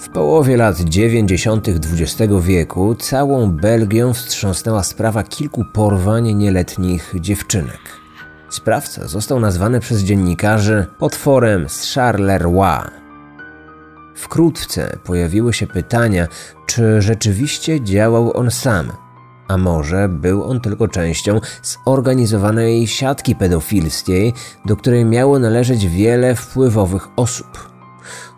W połowie lat 90. XX wieku całą Belgią wstrząsnęła sprawa kilku porwań nieletnich dziewczynek. Sprawca został nazwany przez dziennikarzy potworem z Charleroi. Wkrótce pojawiły się pytania, czy rzeczywiście działał on sam, a może był on tylko częścią zorganizowanej siatki pedofilskiej, do której miało należeć wiele wpływowych osób.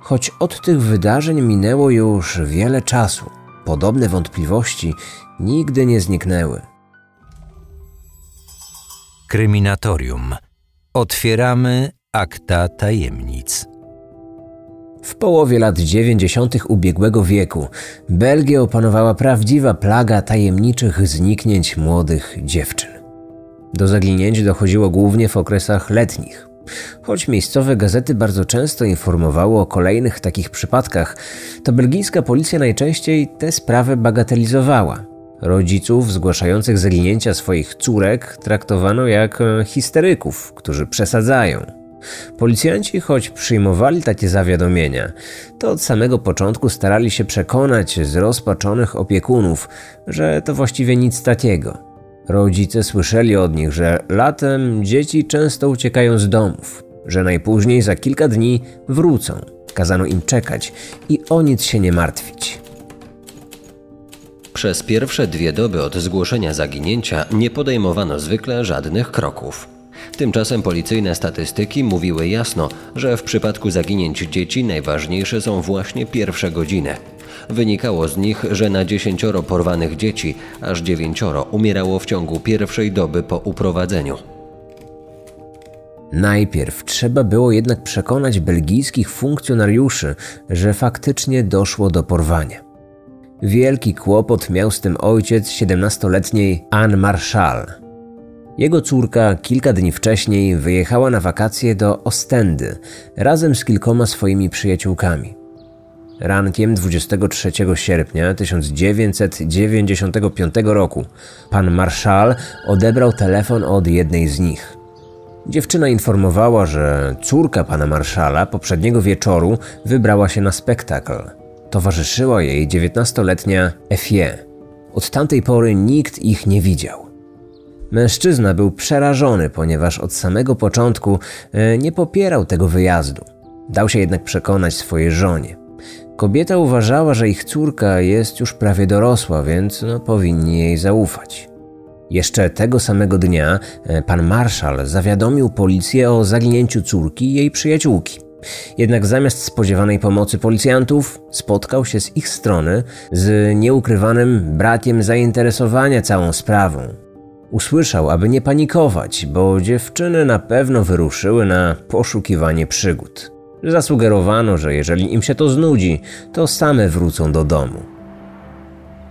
Choć od tych wydarzeń minęło już wiele czasu, podobne wątpliwości nigdy nie zniknęły. Kryminatorium. Otwieramy akta tajemnic. W połowie lat 90. ubiegłego wieku Belgię opanowała prawdziwa plaga tajemniczych zniknięć młodych dziewczyn. Do zaginięć dochodziło głównie w okresach letnich. Choć miejscowe gazety bardzo często informowały o kolejnych takich przypadkach, to belgijska policja najczęściej tę sprawę bagatelizowała. Rodziców zgłaszających zaginięcia swoich córek traktowano jak e, histeryków, którzy przesadzają. Policjanci, choć przyjmowali takie zawiadomienia, to od samego początku starali się przekonać zrozpaczonych opiekunów, że to właściwie nic takiego. Rodzice słyszeli od nich, że latem dzieci często uciekają z domów, że najpóźniej za kilka dni wrócą. Kazano im czekać i o nic się nie martwić. Przez pierwsze dwie doby od zgłoszenia zaginięcia nie podejmowano zwykle żadnych kroków. Tymczasem policyjne statystyki mówiły jasno, że w przypadku zaginięć dzieci najważniejsze są właśnie pierwsze godziny. Wynikało z nich, że na dziesięcioro porwanych dzieci aż dziewięcioro umierało w ciągu pierwszej doby po uprowadzeniu. Najpierw trzeba było jednak przekonać belgijskich funkcjonariuszy, że faktycznie doszło do porwania. Wielki kłopot miał z tym ojciec 17-letniej Anne Marshall. Jego córka kilka dni wcześniej wyjechała na wakacje do Ostendy razem z kilkoma swoimi przyjaciółkami. Rankiem 23 sierpnia 1995 roku pan Marshall odebrał telefon od jednej z nich. Dziewczyna informowała, że córka pana Marszala poprzedniego wieczoru wybrała się na spektakl. Towarzyszyła jej 19-letnia Effie. Od tamtej pory nikt ich nie widział. Mężczyzna był przerażony, ponieważ od samego początku e, nie popierał tego wyjazdu. Dał się jednak przekonać swojej żonie. Kobieta uważała, że ich córka jest już prawie dorosła, więc no, powinni jej zaufać. Jeszcze tego samego dnia e, pan marszał zawiadomił policję o zaginięciu córki i jej przyjaciółki. Jednak zamiast spodziewanej pomocy policjantów, spotkał się z ich strony z nieukrywanym brakiem zainteresowania całą sprawą. Usłyszał, aby nie panikować, bo dziewczyny na pewno wyruszyły na poszukiwanie przygód. Zasugerowano, że jeżeli im się to znudzi, to same wrócą do domu.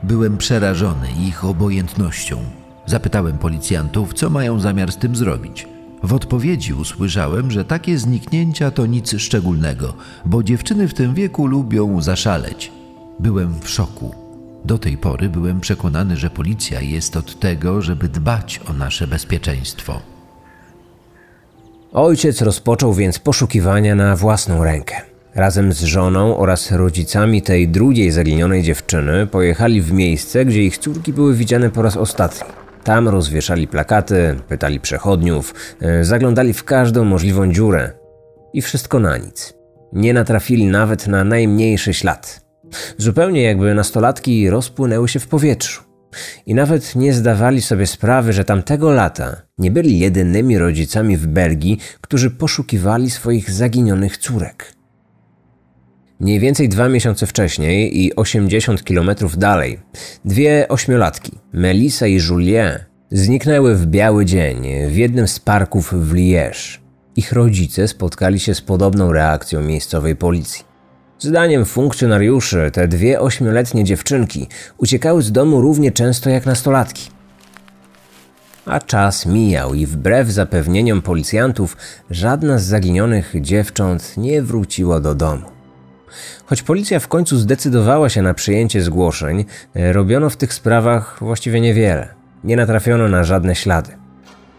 Byłem przerażony ich obojętnością. Zapytałem policjantów, co mają zamiar z tym zrobić. W odpowiedzi usłyszałem, że takie zniknięcia to nic szczególnego, bo dziewczyny w tym wieku lubią zaszaleć. Byłem w szoku. Do tej pory byłem przekonany, że policja jest od tego, żeby dbać o nasze bezpieczeństwo. Ojciec rozpoczął więc poszukiwania na własną rękę. Razem z żoną oraz rodzicami tej drugiej zaginionej dziewczyny pojechali w miejsce, gdzie ich córki były widziane po raz ostatni. Tam rozwieszali plakaty, pytali przechodniów, e, zaglądali w każdą możliwą dziurę. I wszystko na nic. Nie natrafili nawet na najmniejszy ślad. Zupełnie jakby nastolatki rozpłynęły się w powietrzu. I nawet nie zdawali sobie sprawy, że tamtego lata nie byli jedynymi rodzicami w Belgii, którzy poszukiwali swoich zaginionych córek. Mniej więcej dwa miesiące wcześniej i 80 kilometrów dalej, dwie ośmiolatki, Melissa i Julien, zniknęły w biały dzień w jednym z parków w Liège. Ich rodzice spotkali się z podobną reakcją miejscowej policji. Zdaniem funkcjonariuszy te dwie ośmioletnie dziewczynki uciekały z domu równie często jak nastolatki. A czas mijał i wbrew zapewnieniom policjantów żadna z zaginionych dziewcząt nie wróciła do domu. Choć policja w końcu zdecydowała się na przyjęcie zgłoszeń, robiono w tych sprawach właściwie niewiele. Nie natrafiono na żadne ślady.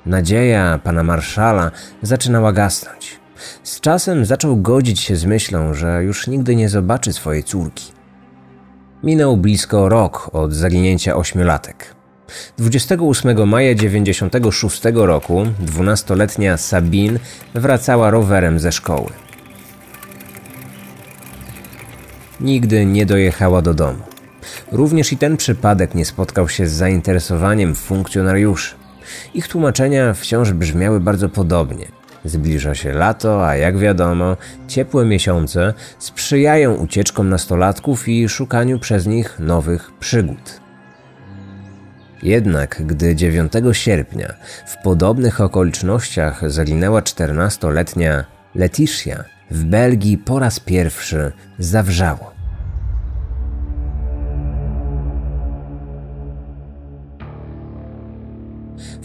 Nadzieja pana marszala zaczynała gasnąć. Z czasem zaczął godzić się z myślą, że już nigdy nie zobaczy swojej córki. Minął blisko rok od zaginięcia ośmiolatek. 28 maja 96 roku 12-letnia Sabine wracała rowerem ze szkoły. Nigdy nie dojechała do domu. Również i ten przypadek nie spotkał się z zainteresowaniem funkcjonariuszy. Ich tłumaczenia wciąż brzmiały bardzo podobnie. Zbliża się lato, a jak wiadomo, ciepłe miesiące sprzyjają ucieczkom nastolatków i szukaniu przez nich nowych przygód. Jednak gdy 9 sierpnia w podobnych okolicznościach zaginęła 14-letnia Letitia, w Belgii po raz pierwszy zawrzało.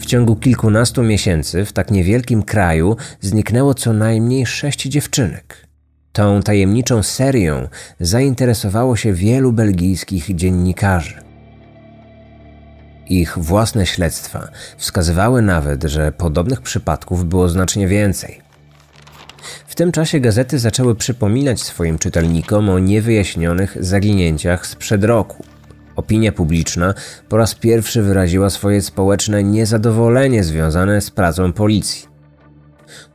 Ciągu kilkunastu miesięcy w tak niewielkim kraju zniknęło co najmniej sześć dziewczynek. Tą tajemniczą serią zainteresowało się wielu belgijskich dziennikarzy. Ich własne śledztwa wskazywały nawet, że podobnych przypadków było znacznie więcej. W tym czasie gazety zaczęły przypominać swoim czytelnikom o niewyjaśnionych zaginięciach sprzed roku. Opinia publiczna po raz pierwszy wyraziła swoje społeczne niezadowolenie związane z pracą policji.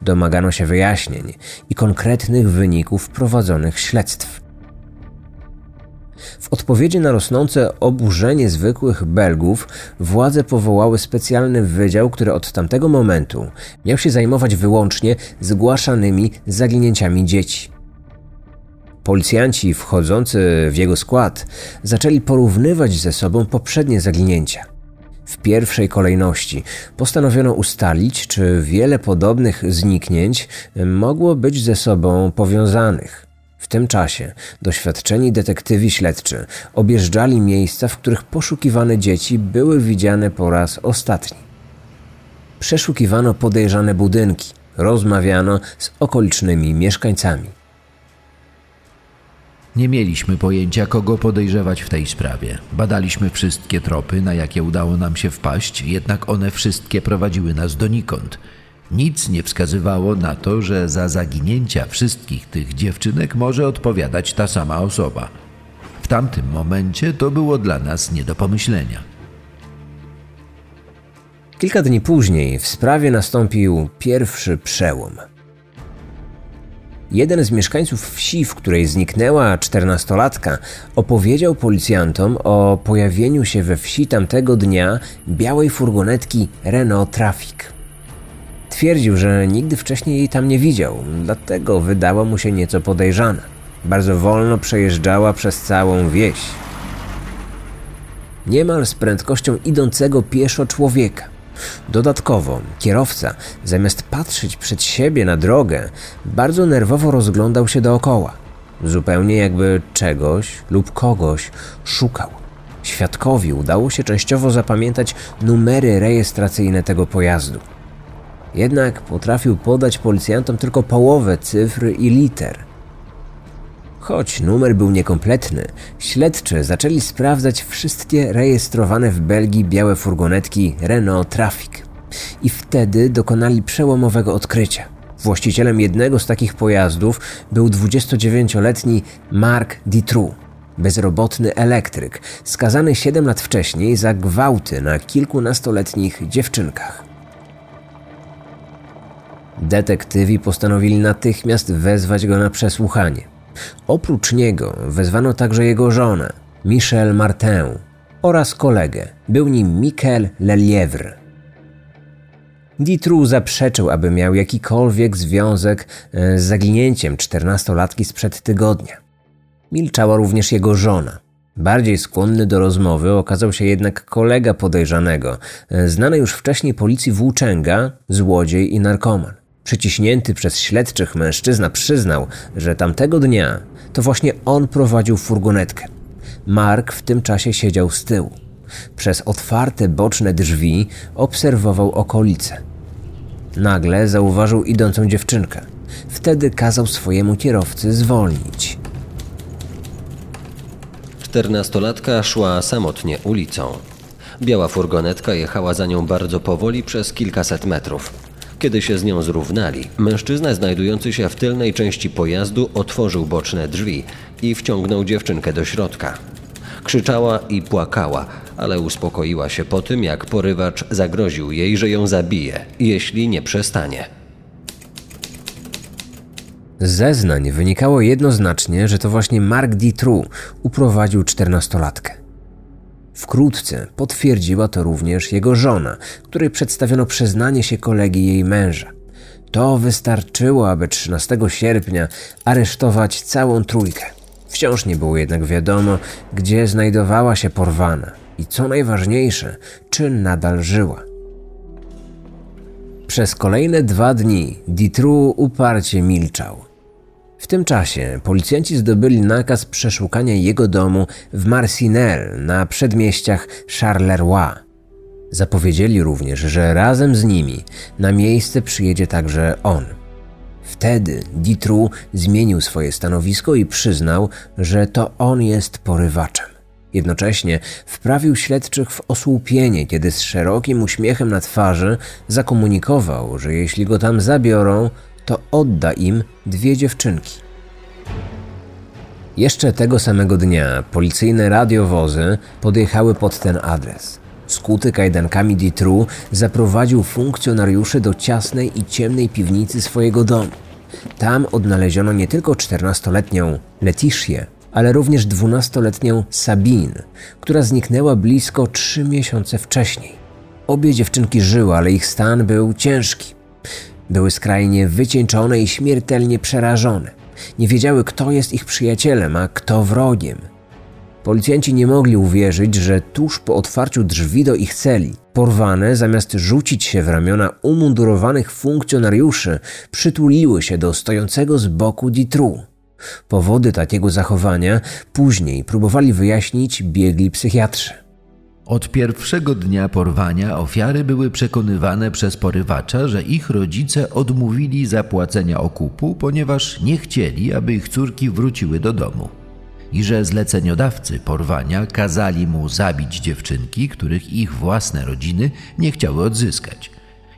Domagano się wyjaśnień i konkretnych wyników prowadzonych śledztw. W odpowiedzi na rosnące oburzenie zwykłych Belgów, władze powołały specjalny wydział, który od tamtego momentu miał się zajmować wyłącznie zgłaszanymi zaginięciami dzieci. Policjanci wchodzący w jego skład zaczęli porównywać ze sobą poprzednie zaginięcia. W pierwszej kolejności postanowiono ustalić, czy wiele podobnych zniknięć mogło być ze sobą powiązanych. W tym czasie doświadczeni detektywi śledczy objeżdżali miejsca, w których poszukiwane dzieci były widziane po raz ostatni. Przeszukiwano podejrzane budynki, rozmawiano z okolicznymi mieszkańcami. Nie mieliśmy pojęcia, kogo podejrzewać w tej sprawie. Badaliśmy wszystkie tropy, na jakie udało nam się wpaść, jednak one wszystkie prowadziły nas donikąd. Nic nie wskazywało na to, że za zaginięcia wszystkich tych dziewczynek może odpowiadać ta sama osoba. W tamtym momencie to było dla nas nie do pomyślenia. Kilka dni później w sprawie nastąpił pierwszy przełom. Jeden z mieszkańców wsi, w której zniknęła czternastolatka, opowiedział policjantom o pojawieniu się we wsi tamtego dnia białej furgonetki Renault Traffic. Twierdził, że nigdy wcześniej jej tam nie widział, dlatego wydała mu się nieco podejrzana. Bardzo wolno przejeżdżała przez całą wieś. Niemal z prędkością idącego pieszo człowieka. Dodatkowo kierowca, zamiast patrzeć przed siebie na drogę, bardzo nerwowo rozglądał się dookoła, zupełnie jakby czegoś lub kogoś szukał. Świadkowi udało się częściowo zapamiętać numery rejestracyjne tego pojazdu. Jednak potrafił podać policjantom tylko połowę cyfr i liter. Choć numer był niekompletny, śledczy zaczęli sprawdzać wszystkie rejestrowane w Belgii białe furgonetki Renault Traffic. I wtedy dokonali przełomowego odkrycia. Właścicielem jednego z takich pojazdów był 29-letni Mark Ditru, bezrobotny elektryk, skazany 7 lat wcześniej za gwałty na kilkunastoletnich dziewczynkach. Detektywi postanowili natychmiast wezwać go na przesłuchanie. Oprócz niego wezwano także jego żonę, Michel Martin, oraz kolegę. Był nim Michael Lelievre. Ditru zaprzeczył, aby miał jakikolwiek związek e, z zaginięciem czternastolatki sprzed tygodnia. Milczała również jego żona. Bardziej skłonny do rozmowy okazał się jednak kolega podejrzanego, e, znany już wcześniej policji włóczęga, złodziej i narkoman. Przyciśnięty przez śledczych mężczyzna przyznał, że tamtego dnia to właśnie on prowadził furgonetkę. Mark w tym czasie siedział z tyłu. Przez otwarte boczne drzwi obserwował okolice. Nagle zauważył idącą dziewczynkę. Wtedy kazał swojemu kierowcy zwolnić. Czternastolatka szła samotnie ulicą. Biała furgonetka jechała za nią bardzo powoli przez kilkaset metrów. Kiedy się z nią zrównali, mężczyzna znajdujący się w tylnej części pojazdu otworzył boczne drzwi i wciągnął dziewczynkę do środka. Krzyczała i płakała, ale uspokoiła się po tym, jak porywacz zagroził jej, że ją zabije, jeśli nie przestanie. Z zeznań wynikało jednoznacznie, że to właśnie Mark Ditru uprowadził czternastolatkę. Wkrótce potwierdziła to również jego żona, której przedstawiono przyznanie się kolegi jej męża. To wystarczyło, aby 13 sierpnia aresztować całą trójkę. Wciąż nie było jednak wiadomo, gdzie znajdowała się porwana i co najważniejsze, czy nadal żyła. Przez kolejne dwa dni Ditru uparcie milczał. W tym czasie policjanci zdobyli nakaz przeszukania jego domu w Marcinelle na przedmieściach Charleroi. Zapowiedzieli również, że razem z nimi na miejsce przyjedzie także on. Wtedy Ditru zmienił swoje stanowisko i przyznał, że to on jest porywaczem. Jednocześnie wprawił śledczych w osłupienie, kiedy z szerokim uśmiechem na twarzy zakomunikował, że jeśli go tam zabiorą, to odda im dwie dziewczynki. Jeszcze tego samego dnia policyjne radiowozy podjechały pod ten adres. Skuty kajdankami Ditru zaprowadził funkcjonariuszy do ciasnej i ciemnej piwnicy swojego domu. Tam odnaleziono nie tylko 14-letnią Letitię, ale również 12-letnią Sabine, która zniknęła blisko 3 miesiące wcześniej. Obie dziewczynki żyły, ale ich stan był ciężki. Były skrajnie wycieńczone i śmiertelnie przerażone. Nie wiedziały, kto jest ich przyjacielem, a kto wrogiem. Policjanci nie mogli uwierzyć, że tuż po otwarciu drzwi do ich celi, porwane zamiast rzucić się w ramiona umundurowanych funkcjonariuszy, przytuliły się do stojącego z boku Ditru. Powody takiego zachowania później próbowali wyjaśnić biegli psychiatrzy. Od pierwszego dnia porwania ofiary były przekonywane przez porywacza, że ich rodzice odmówili zapłacenia okupu, ponieważ nie chcieli, aby ich córki wróciły do domu. I że zleceniodawcy porwania kazali mu zabić dziewczynki, których ich własne rodziny nie chciały odzyskać.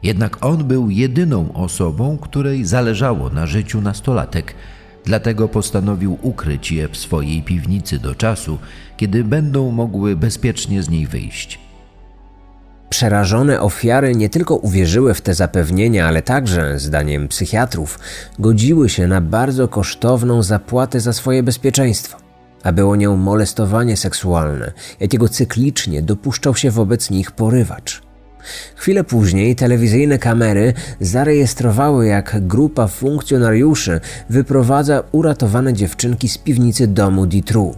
Jednak on był jedyną osobą, której zależało na życiu nastolatek – Dlatego postanowił ukryć je w swojej piwnicy do czasu, kiedy będą mogły bezpiecznie z niej wyjść. Przerażone ofiary nie tylko uwierzyły w te zapewnienia, ale także, zdaniem psychiatrów, godziły się na bardzo kosztowną zapłatę za swoje bezpieczeństwo. A było nią molestowanie seksualne, jakiego cyklicznie dopuszczał się wobec nich porywacz. Chwilę później telewizyjne kamery zarejestrowały, jak grupa funkcjonariuszy wyprowadza uratowane dziewczynki z piwnicy domu Ditru.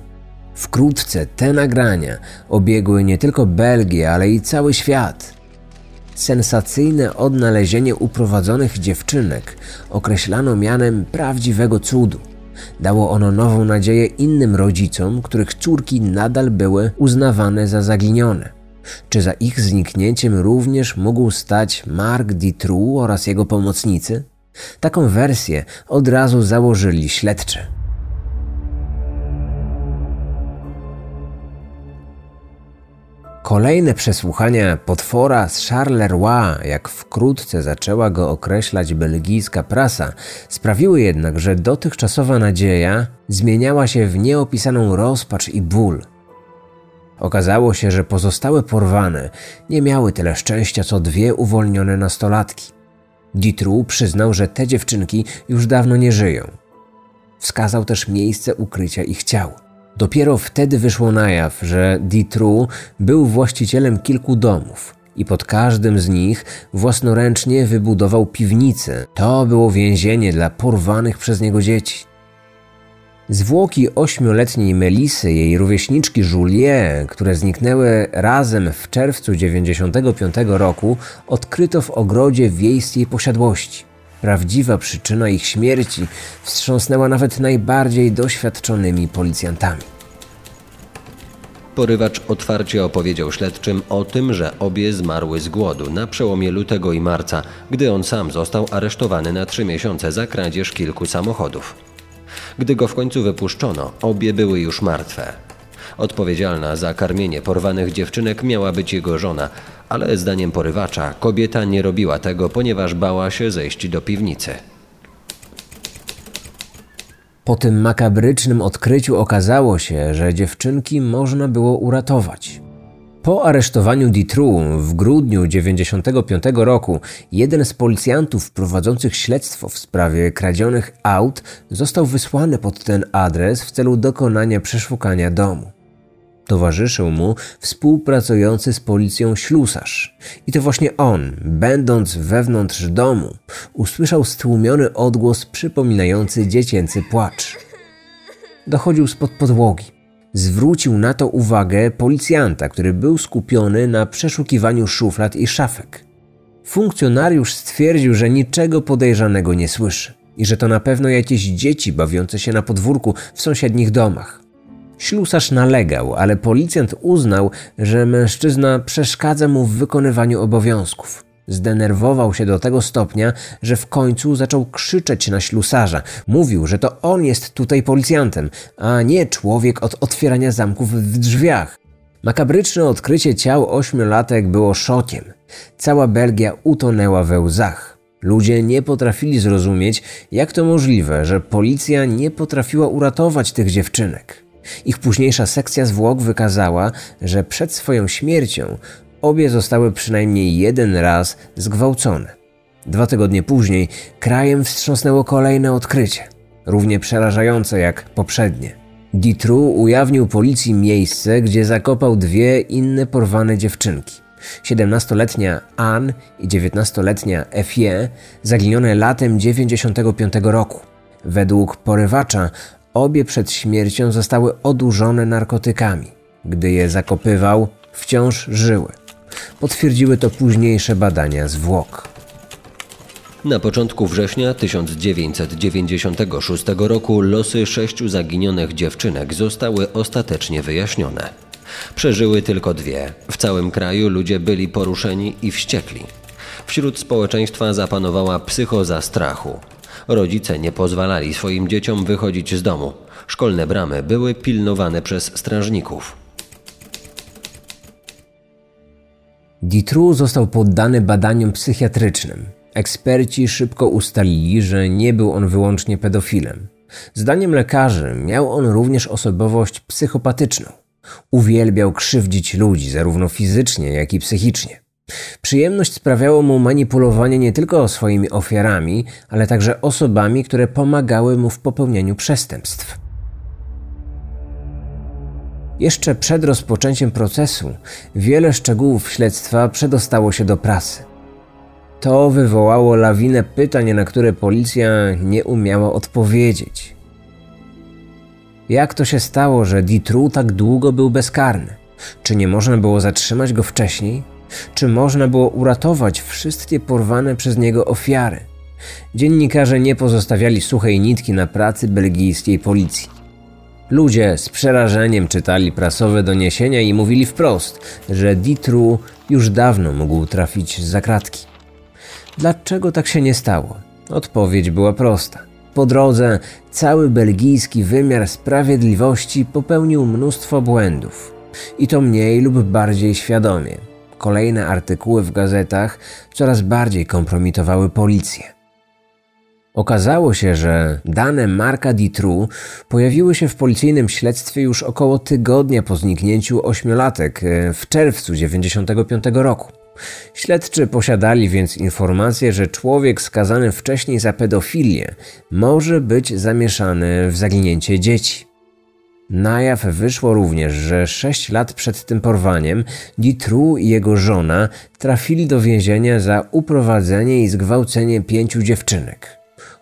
Wkrótce te nagrania obiegły nie tylko Belgię, ale i cały świat. Sensacyjne odnalezienie uprowadzonych dziewczynek określano mianem prawdziwego cudu. Dało ono nową nadzieję innym rodzicom, których córki nadal były uznawane za zaginione. Czy za ich zniknięciem również mógł stać Mark Ditru oraz jego pomocnicy? Taką wersję od razu założyli śledczy. Kolejne przesłuchania potwora z Charleroi, jak wkrótce zaczęła go określać belgijska prasa, sprawiły jednak, że dotychczasowa nadzieja zmieniała się w nieopisaną rozpacz i ból. Okazało się, że pozostałe porwane nie miały tyle szczęścia co dwie uwolnione nastolatki. Ditru przyznał, że te dziewczynki już dawno nie żyją. Wskazał też miejsce ukrycia ich ciał. Dopiero wtedy wyszło na jaw, że Ditru był właścicielem kilku domów i pod każdym z nich własnoręcznie wybudował piwnicę. To było więzienie dla porwanych przez niego dzieci. Zwłoki ośmioletniej Melisy, jej rówieśniczki Julie, które zniknęły razem w czerwcu 95 roku, odkryto w ogrodzie wiejskiej posiadłości. Prawdziwa przyczyna ich śmierci wstrząsnęła nawet najbardziej doświadczonymi policjantami. Porywacz otwarcie opowiedział śledczym o tym, że obie zmarły z głodu na przełomie lutego i marca, gdy on sam został aresztowany na trzy miesiące za kradzież kilku samochodów. Gdy go w końcu wypuszczono, obie były już martwe. Odpowiedzialna za karmienie porwanych dziewczynek miała być jego żona, ale zdaniem porywacza kobieta nie robiła tego, ponieważ bała się zejść do piwnicy. Po tym makabrycznym odkryciu okazało się, że dziewczynki można było uratować. Po aresztowaniu Ditru w grudniu 1995 roku jeden z policjantów prowadzących śledztwo w sprawie kradzionych aut został wysłany pod ten adres w celu dokonania przeszukania domu. Towarzyszył mu współpracujący z policją ślusarz. I to właśnie on, będąc wewnątrz domu, usłyszał stłumiony odgłos przypominający dziecięcy płacz. Dochodził spod podłogi. Zwrócił na to uwagę policjanta, który był skupiony na przeszukiwaniu szuflad i szafek. Funkcjonariusz stwierdził, że niczego podejrzanego nie słyszy i że to na pewno jakieś dzieci bawiące się na podwórku w sąsiednich domach. Ślusarz nalegał, ale policjant uznał, że mężczyzna przeszkadza mu w wykonywaniu obowiązków. Zdenerwował się do tego stopnia, że w końcu zaczął krzyczeć na ślusarza. Mówił, że to on jest tutaj policjantem, a nie człowiek od otwierania zamków w drzwiach. Makabryczne odkrycie ciał ośmiolatek było szokiem. Cała Belgia utonęła we łzach. Ludzie nie potrafili zrozumieć, jak to możliwe, że policja nie potrafiła uratować tych dziewczynek. Ich późniejsza sekcja zwłok wykazała, że przed swoją śmiercią obie zostały przynajmniej jeden raz zgwałcone. Dwa tygodnie później krajem wstrząsnęło kolejne odkrycie, równie przerażające jak poprzednie. Ditru ujawnił policji miejsce, gdzie zakopał dwie inne porwane dziewczynki. 17-letnia Anne i 19-letnia Effie zaginione latem 95 roku. Według porywacza Obie przed śmiercią zostały odurzone narkotykami. Gdy je zakopywał, wciąż żyły. Potwierdziły to późniejsze badania zwłok. Na początku września 1996 roku losy sześciu zaginionych dziewczynek zostały ostatecznie wyjaśnione. Przeżyły tylko dwie. W całym kraju ludzie byli poruszeni i wściekli. Wśród społeczeństwa zapanowała psychoza strachu. Rodzice nie pozwalali swoim dzieciom wychodzić z domu. Szkolne bramy były pilnowane przez strażników. Ditru został poddany badaniom psychiatrycznym. Eksperci szybko ustalili, że nie był on wyłącznie pedofilem. Zdaniem lekarzy miał on również osobowość psychopatyczną. Uwielbiał krzywdzić ludzi, zarówno fizycznie, jak i psychicznie. Przyjemność sprawiało mu manipulowanie nie tylko swoimi ofiarami, ale także osobami, które pomagały mu w popełnianiu przestępstw. Jeszcze przed rozpoczęciem procesu wiele szczegółów śledztwa przedostało się do prasy. To wywołało lawinę pytań, na które policja nie umiała odpowiedzieć. Jak to się stało, że Ditru tak długo był bezkarny? Czy nie można było zatrzymać go wcześniej? Czy można było uratować wszystkie porwane przez niego ofiary? Dziennikarze nie pozostawiali suchej nitki na pracy belgijskiej policji. Ludzie z przerażeniem czytali prasowe doniesienia i mówili wprost, że Ditru już dawno mógł trafić za kratki. Dlaczego tak się nie stało? Odpowiedź była prosta. Po drodze cały belgijski wymiar sprawiedliwości popełnił mnóstwo błędów. I to mniej lub bardziej świadomie. Kolejne artykuły w gazetach coraz bardziej kompromitowały policję. Okazało się, że dane Marka Ditru pojawiły się w policyjnym śledztwie już około tygodnia po zniknięciu ośmiolatek e, w czerwcu 1995 roku. Śledczy posiadali więc informację, że człowiek skazany wcześniej za pedofilię może być zamieszany w zaginięcie dzieci. Na jaw wyszło również, że sześć lat przed tym porwaniem Ditru i jego żona trafili do więzienia za uprowadzenie i zgwałcenie pięciu dziewczynek.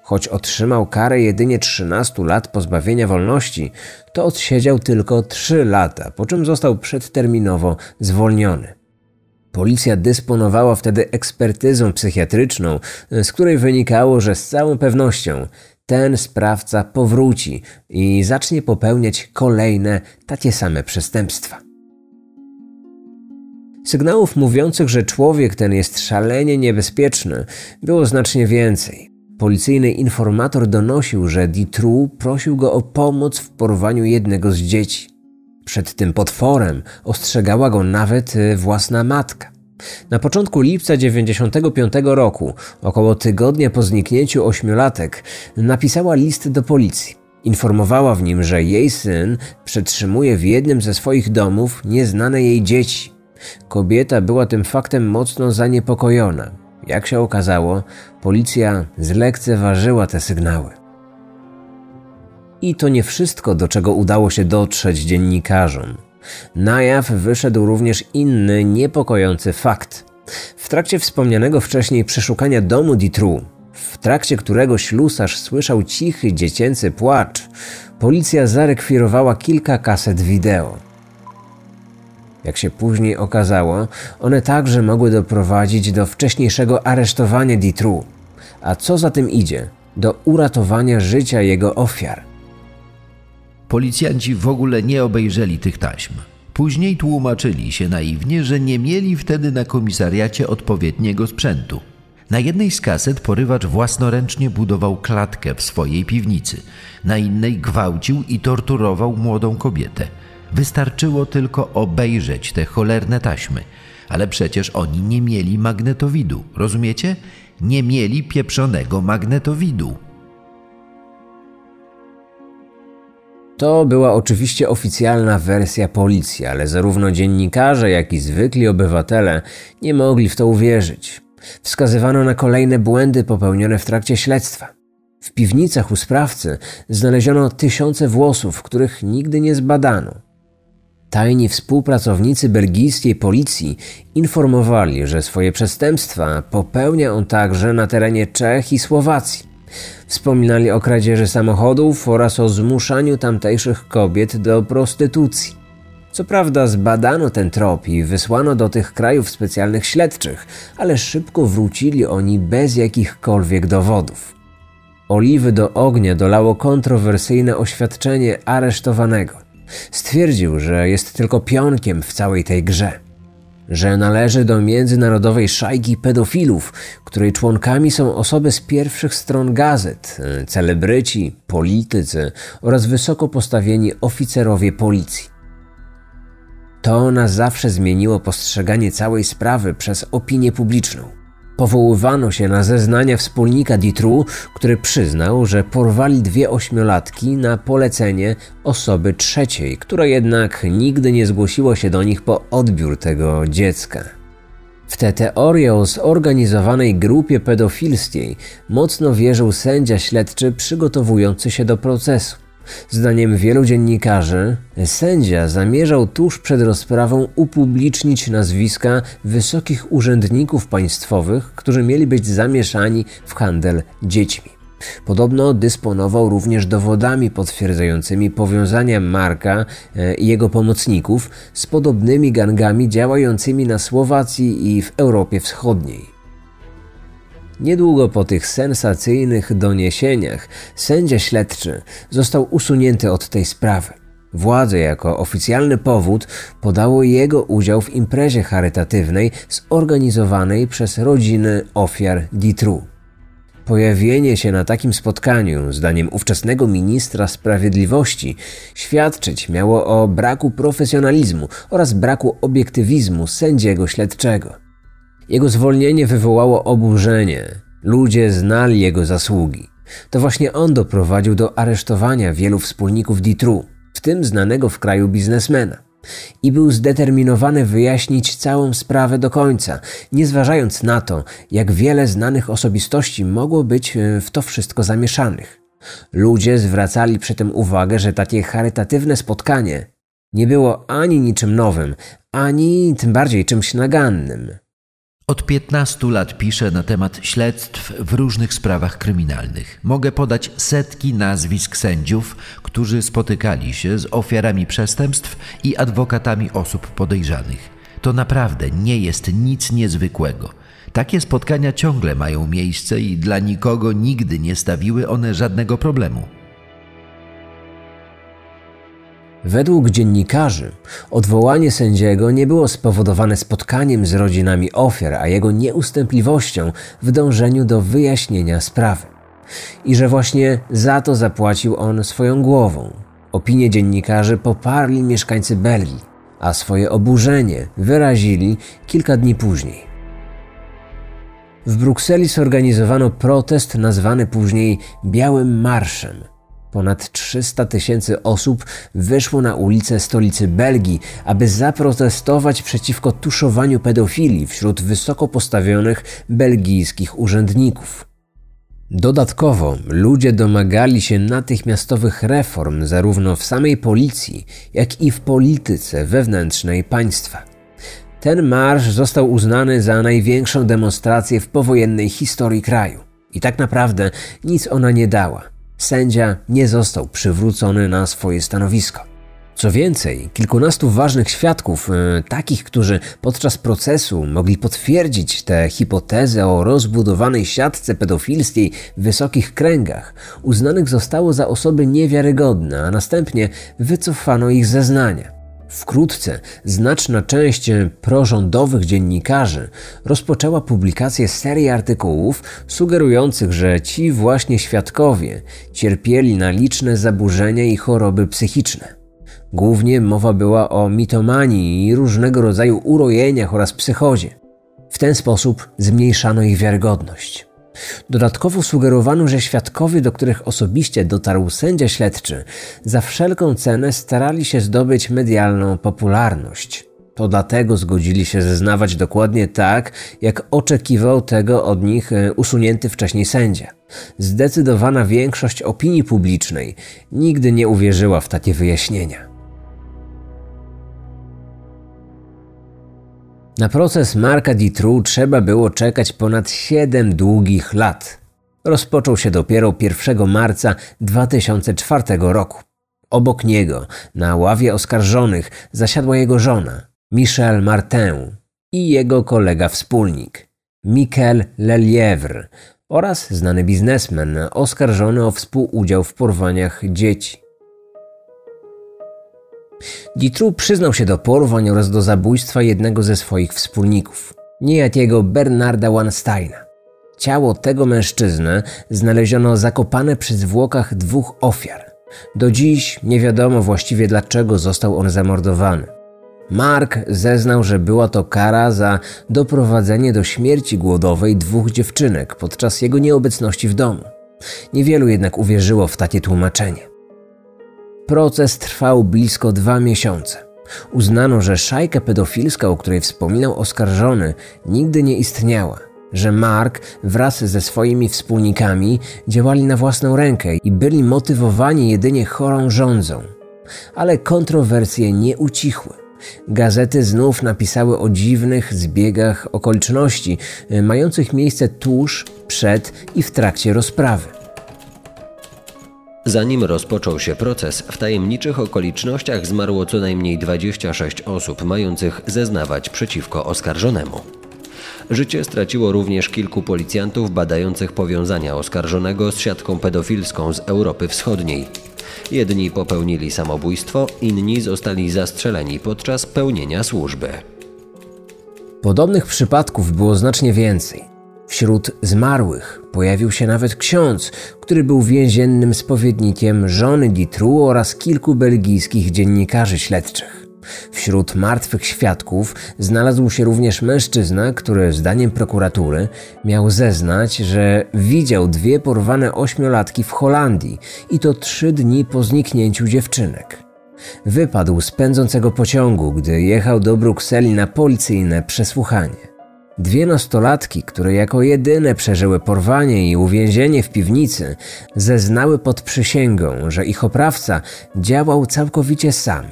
Choć otrzymał karę jedynie 13 lat pozbawienia wolności, to odsiedział tylko 3 lata, po czym został przedterminowo zwolniony. Policja dysponowała wtedy ekspertyzą psychiatryczną, z której wynikało, że z całą pewnością ten sprawca powróci i zacznie popełniać kolejne takie same przestępstwa. Sygnałów mówiących, że człowiek ten jest szalenie niebezpieczny, było znacznie więcej. Policyjny informator donosił, że Ditru prosił go o pomoc w porwaniu jednego z dzieci. Przed tym potworem ostrzegała go nawet y, własna matka. Na początku lipca 95 roku, około tygodnia po zniknięciu ośmiolatek, napisała list do policji. Informowała w nim, że jej syn przetrzymuje w jednym ze swoich domów nieznane jej dzieci. Kobieta była tym faktem mocno zaniepokojona. Jak się okazało, policja zlekceważyła te sygnały. I to nie wszystko, do czego udało się dotrzeć dziennikarzom. Na jaw wyszedł również inny, niepokojący fakt. W trakcie wspomnianego wcześniej przeszukania domu Ditru, w trakcie którego ślusarz słyszał cichy dziecięcy płacz, policja zarekwirowała kilka kaset wideo. Jak się później okazało, one także mogły doprowadzić do wcześniejszego aresztowania Ditru, a co za tym idzie, do uratowania życia jego ofiar. Policjanci w ogóle nie obejrzeli tych taśm. Później tłumaczyli się naiwnie, że nie mieli wtedy na komisariacie odpowiedniego sprzętu. Na jednej z kaset porywacz własnoręcznie budował klatkę w swojej piwnicy, na innej gwałcił i torturował młodą kobietę. Wystarczyło tylko obejrzeć te cholerne taśmy, ale przecież oni nie mieli magnetowidu, rozumiecie? Nie mieli pieprzonego magnetowidu. To była oczywiście oficjalna wersja policji, ale zarówno dziennikarze, jak i zwykli obywatele nie mogli w to uwierzyć. Wskazywano na kolejne błędy popełnione w trakcie śledztwa. W piwnicach u sprawcy znaleziono tysiące włosów, których nigdy nie zbadano. Tajni współpracownicy belgijskiej policji informowali, że swoje przestępstwa popełnia on także na terenie Czech i Słowacji. Wspominali o kradzieży samochodów oraz o zmuszaniu tamtejszych kobiet do prostytucji. Co prawda zbadano ten trop i wysłano do tych krajów specjalnych śledczych, ale szybko wrócili oni bez jakichkolwiek dowodów. Oliwy do ognia dolało kontrowersyjne oświadczenie aresztowanego. Stwierdził, że jest tylko pionkiem w całej tej grze że należy do międzynarodowej szajki pedofilów, której członkami są osoby z pierwszych stron gazet, celebryci, politycy oraz wysoko postawieni oficerowie policji. To na zawsze zmieniło postrzeganie całej sprawy przez opinię publiczną. Powoływano się na zeznania wspólnika Ditru, który przyznał, że porwali dwie ośmiolatki na polecenie osoby trzeciej, która jednak nigdy nie zgłosiła się do nich po odbiór tego dziecka. W tę teorię o zorganizowanej grupie pedofilskiej mocno wierzył sędzia śledczy przygotowujący się do procesu. Zdaniem wielu dziennikarzy, sędzia zamierzał tuż przed rozprawą upublicznić nazwiska wysokich urzędników państwowych, którzy mieli być zamieszani w handel dziećmi. Podobno dysponował również dowodami potwierdzającymi powiązania Marka e, i jego pomocników z podobnymi gangami działającymi na Słowacji i w Europie Wschodniej. Niedługo po tych sensacyjnych doniesieniach sędzia śledczy został usunięty od tej sprawy. Władze jako oficjalny powód podało jego udział w imprezie charytatywnej zorganizowanej przez rodziny ofiar Ditru. Pojawienie się na takim spotkaniu, zdaniem ówczesnego ministra sprawiedliwości, świadczyć miało o braku profesjonalizmu oraz braku obiektywizmu sędziego śledczego. Jego zwolnienie wywołało oburzenie. Ludzie znali jego zasługi. To właśnie on doprowadził do aresztowania wielu wspólników Ditru, w tym znanego w kraju biznesmena. I był zdeterminowany wyjaśnić całą sprawę do końca, nie zważając na to, jak wiele znanych osobistości mogło być e, w to wszystko zamieszanych. Ludzie zwracali przy tym uwagę, że takie charytatywne spotkanie nie było ani niczym nowym, ani tym bardziej czymś nagannym. Od 15 lat piszę na temat śledztw w różnych sprawach kryminalnych. Mogę podać setki nazwisk sędziów, którzy spotykali się z ofiarami przestępstw i adwokatami osób podejrzanych. To naprawdę nie jest nic niezwykłego. Takie spotkania ciągle mają miejsce i dla nikogo nigdy nie stawiły one żadnego problemu. Według dziennikarzy odwołanie sędziego nie było spowodowane spotkaniem z rodzinami ofiar, a jego nieustępliwością w dążeniu do wyjaśnienia sprawy. I że właśnie za to zapłacił on swoją głową. Opinię dziennikarzy poparli mieszkańcy Belgii, a swoje oburzenie wyrazili kilka dni później. W Brukseli zorganizowano protest nazwany później Białym Marszem. Ponad 300 tysięcy osób wyszło na ulice stolicy Belgii, aby zaprotestować przeciwko tuszowaniu pedofilii wśród wysoko postawionych belgijskich urzędników. Dodatkowo ludzie domagali się natychmiastowych reform zarówno w samej policji, jak i w polityce wewnętrznej państwa. Ten marsz został uznany za największą demonstrację w powojennej historii kraju. I tak naprawdę nic ona nie dała. Sędzia nie został przywrócony na swoje stanowisko. Co więcej, kilkunastu ważnych świadków, e, takich, którzy podczas procesu mogli potwierdzić tę hipotezę o rozbudowanej siatce pedofilskiej w wysokich kręgach, uznanych zostało za osoby niewiarygodne, a następnie wycofano ich zeznania. Wkrótce znaczna część prorządowych dziennikarzy rozpoczęła publikację serii artykułów sugerujących, że ci właśnie świadkowie cierpieli na liczne zaburzenia i choroby psychiczne. Głównie mowa była o mitomanii i różnego rodzaju urojeniach oraz psychozie. W ten sposób zmniejszano ich wiarygodność. Dodatkowo sugerowano, że świadkowie, do których osobiście dotarł sędzia śledczy, za wszelką cenę starali się zdobyć medialną popularność. To dlatego zgodzili się zeznawać dokładnie tak, jak oczekiwał tego od nich e, usunięty wcześniej sędzia. Zdecydowana większość opinii publicznej nigdy nie uwierzyła w takie wyjaśnienia. Na proces Marka Ditru trzeba było czekać ponad 7 długich lat. Rozpoczął się dopiero 1 marca 2004 roku. Obok niego, na ławie oskarżonych, zasiadła jego żona, Michel Martin, i jego kolega wspólnik, Michael Lelievre, oraz znany biznesmen oskarżony o współudział w porwaniach dzieci. Ditru przyznał się do porwań oraz do zabójstwa jednego ze swoich wspólników, niejakiego Bernarda Wansteina. Ciało tego mężczyzny znaleziono zakopane przy zwłokach dwóch ofiar. Do dziś nie wiadomo właściwie dlaczego został on zamordowany. Mark zeznał, że była to kara za doprowadzenie do śmierci głodowej dwóch dziewczynek podczas jego nieobecności w domu. Niewielu jednak uwierzyło w takie tłumaczenie. Proces trwał blisko dwa miesiące. Uznano, że szajka pedofilska, o której wspominał oskarżony, nigdy nie istniała, że Mark wraz ze swoimi wspólnikami działali na własną rękę i byli motywowani jedynie chorą rządzą. Ale kontrowersje nie ucichły. Gazety znów napisały o dziwnych zbiegach okoliczności, mających miejsce tuż, przed i w trakcie rozprawy. Zanim rozpoczął się proces, w tajemniczych okolicznościach zmarło co najmniej 26 osób mających zeznawać przeciwko oskarżonemu. Życie straciło również kilku policjantów badających powiązania oskarżonego z siatką pedofilską z Europy Wschodniej. Jedni popełnili samobójstwo, inni zostali zastrzeleni podczas pełnienia służby. Podobnych przypadków było znacznie więcej. Wśród zmarłych pojawił się nawet ksiądz, który był więziennym spowiednikiem żony Ditru oraz kilku belgijskich dziennikarzy śledczych. Wśród martwych świadków znalazł się również mężczyzna, który zdaniem prokuratury miał zeznać, że widział dwie porwane ośmiolatki w Holandii i to trzy dni po zniknięciu dziewczynek. Wypadł z pędzącego pociągu, gdy jechał do Brukseli na policyjne przesłuchanie. Dwie nastolatki, które jako jedyne przeżyły porwanie i uwięzienie w piwnicy, zeznały pod przysięgą, że ich oprawca działał całkowicie sam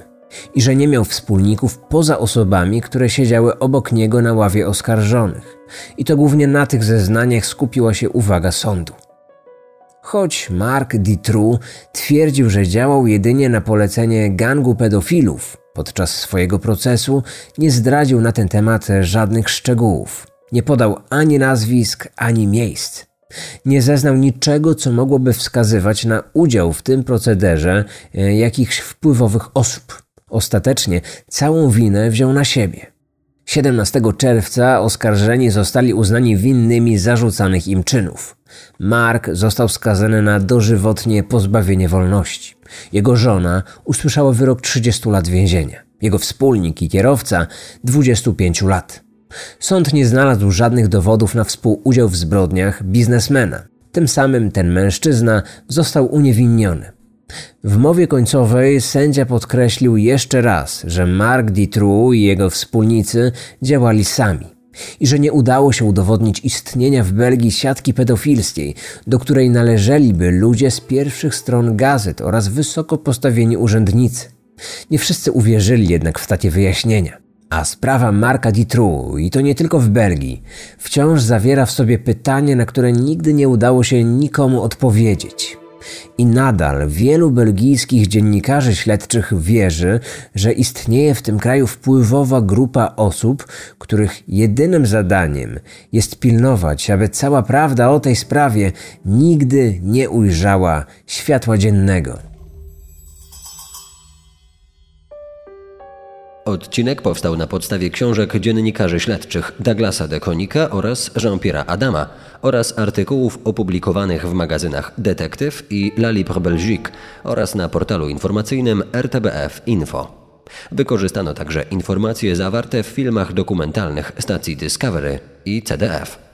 i że nie miał wspólników poza osobami, które siedziały obok niego na ławie oskarżonych. I to głównie na tych zeznaniach skupiła się uwaga sądu. Choć Mark Ditru twierdził, że działał jedynie na polecenie gangu pedofilów, Podczas swojego procesu nie zdradził na ten temat żadnych szczegółów. Nie podał ani nazwisk, ani miejsc. Nie zeznał niczego, co mogłoby wskazywać na udział w tym procederze jakichś wpływowych osób. Ostatecznie całą winę wziął na siebie. 17 czerwca oskarżeni zostali uznani winnymi zarzucanych im czynów. Mark został skazany na dożywotnie pozbawienie wolności. Jego żona usłyszała wyrok 30 lat więzienia. Jego wspólnik i kierowca 25 lat. Sąd nie znalazł żadnych dowodów na współudział w zbrodniach biznesmena. Tym samym ten mężczyzna został uniewinniony. W mowie końcowej sędzia podkreślił jeszcze raz, że Mark Ditru i jego wspólnicy działali sami i że nie udało się udowodnić istnienia w Belgii siatki pedofilskiej, do której należeliby ludzie z pierwszych stron gazet oraz wysoko postawieni urzędnicy. Nie wszyscy uwierzyli jednak w takie wyjaśnienia. A sprawa Marka Ditru, i to nie tylko w Belgii, wciąż zawiera w sobie pytanie, na które nigdy nie udało się nikomu odpowiedzieć. I nadal wielu belgijskich dziennikarzy śledczych wierzy, że istnieje w tym kraju wpływowa grupa osób, których jedynym zadaniem jest pilnować, aby cała prawda o tej sprawie nigdy nie ujrzała światła dziennego. Odcinek powstał na podstawie książek dziennikarzy śledczych Douglasa de Konika oraz Jean-Pierre'a Adama oraz artykułów opublikowanych w magazynach Detektyw i La Libre Belgique oraz na portalu informacyjnym RTBF Info. Wykorzystano także informacje zawarte w filmach dokumentalnych stacji Discovery i CDF.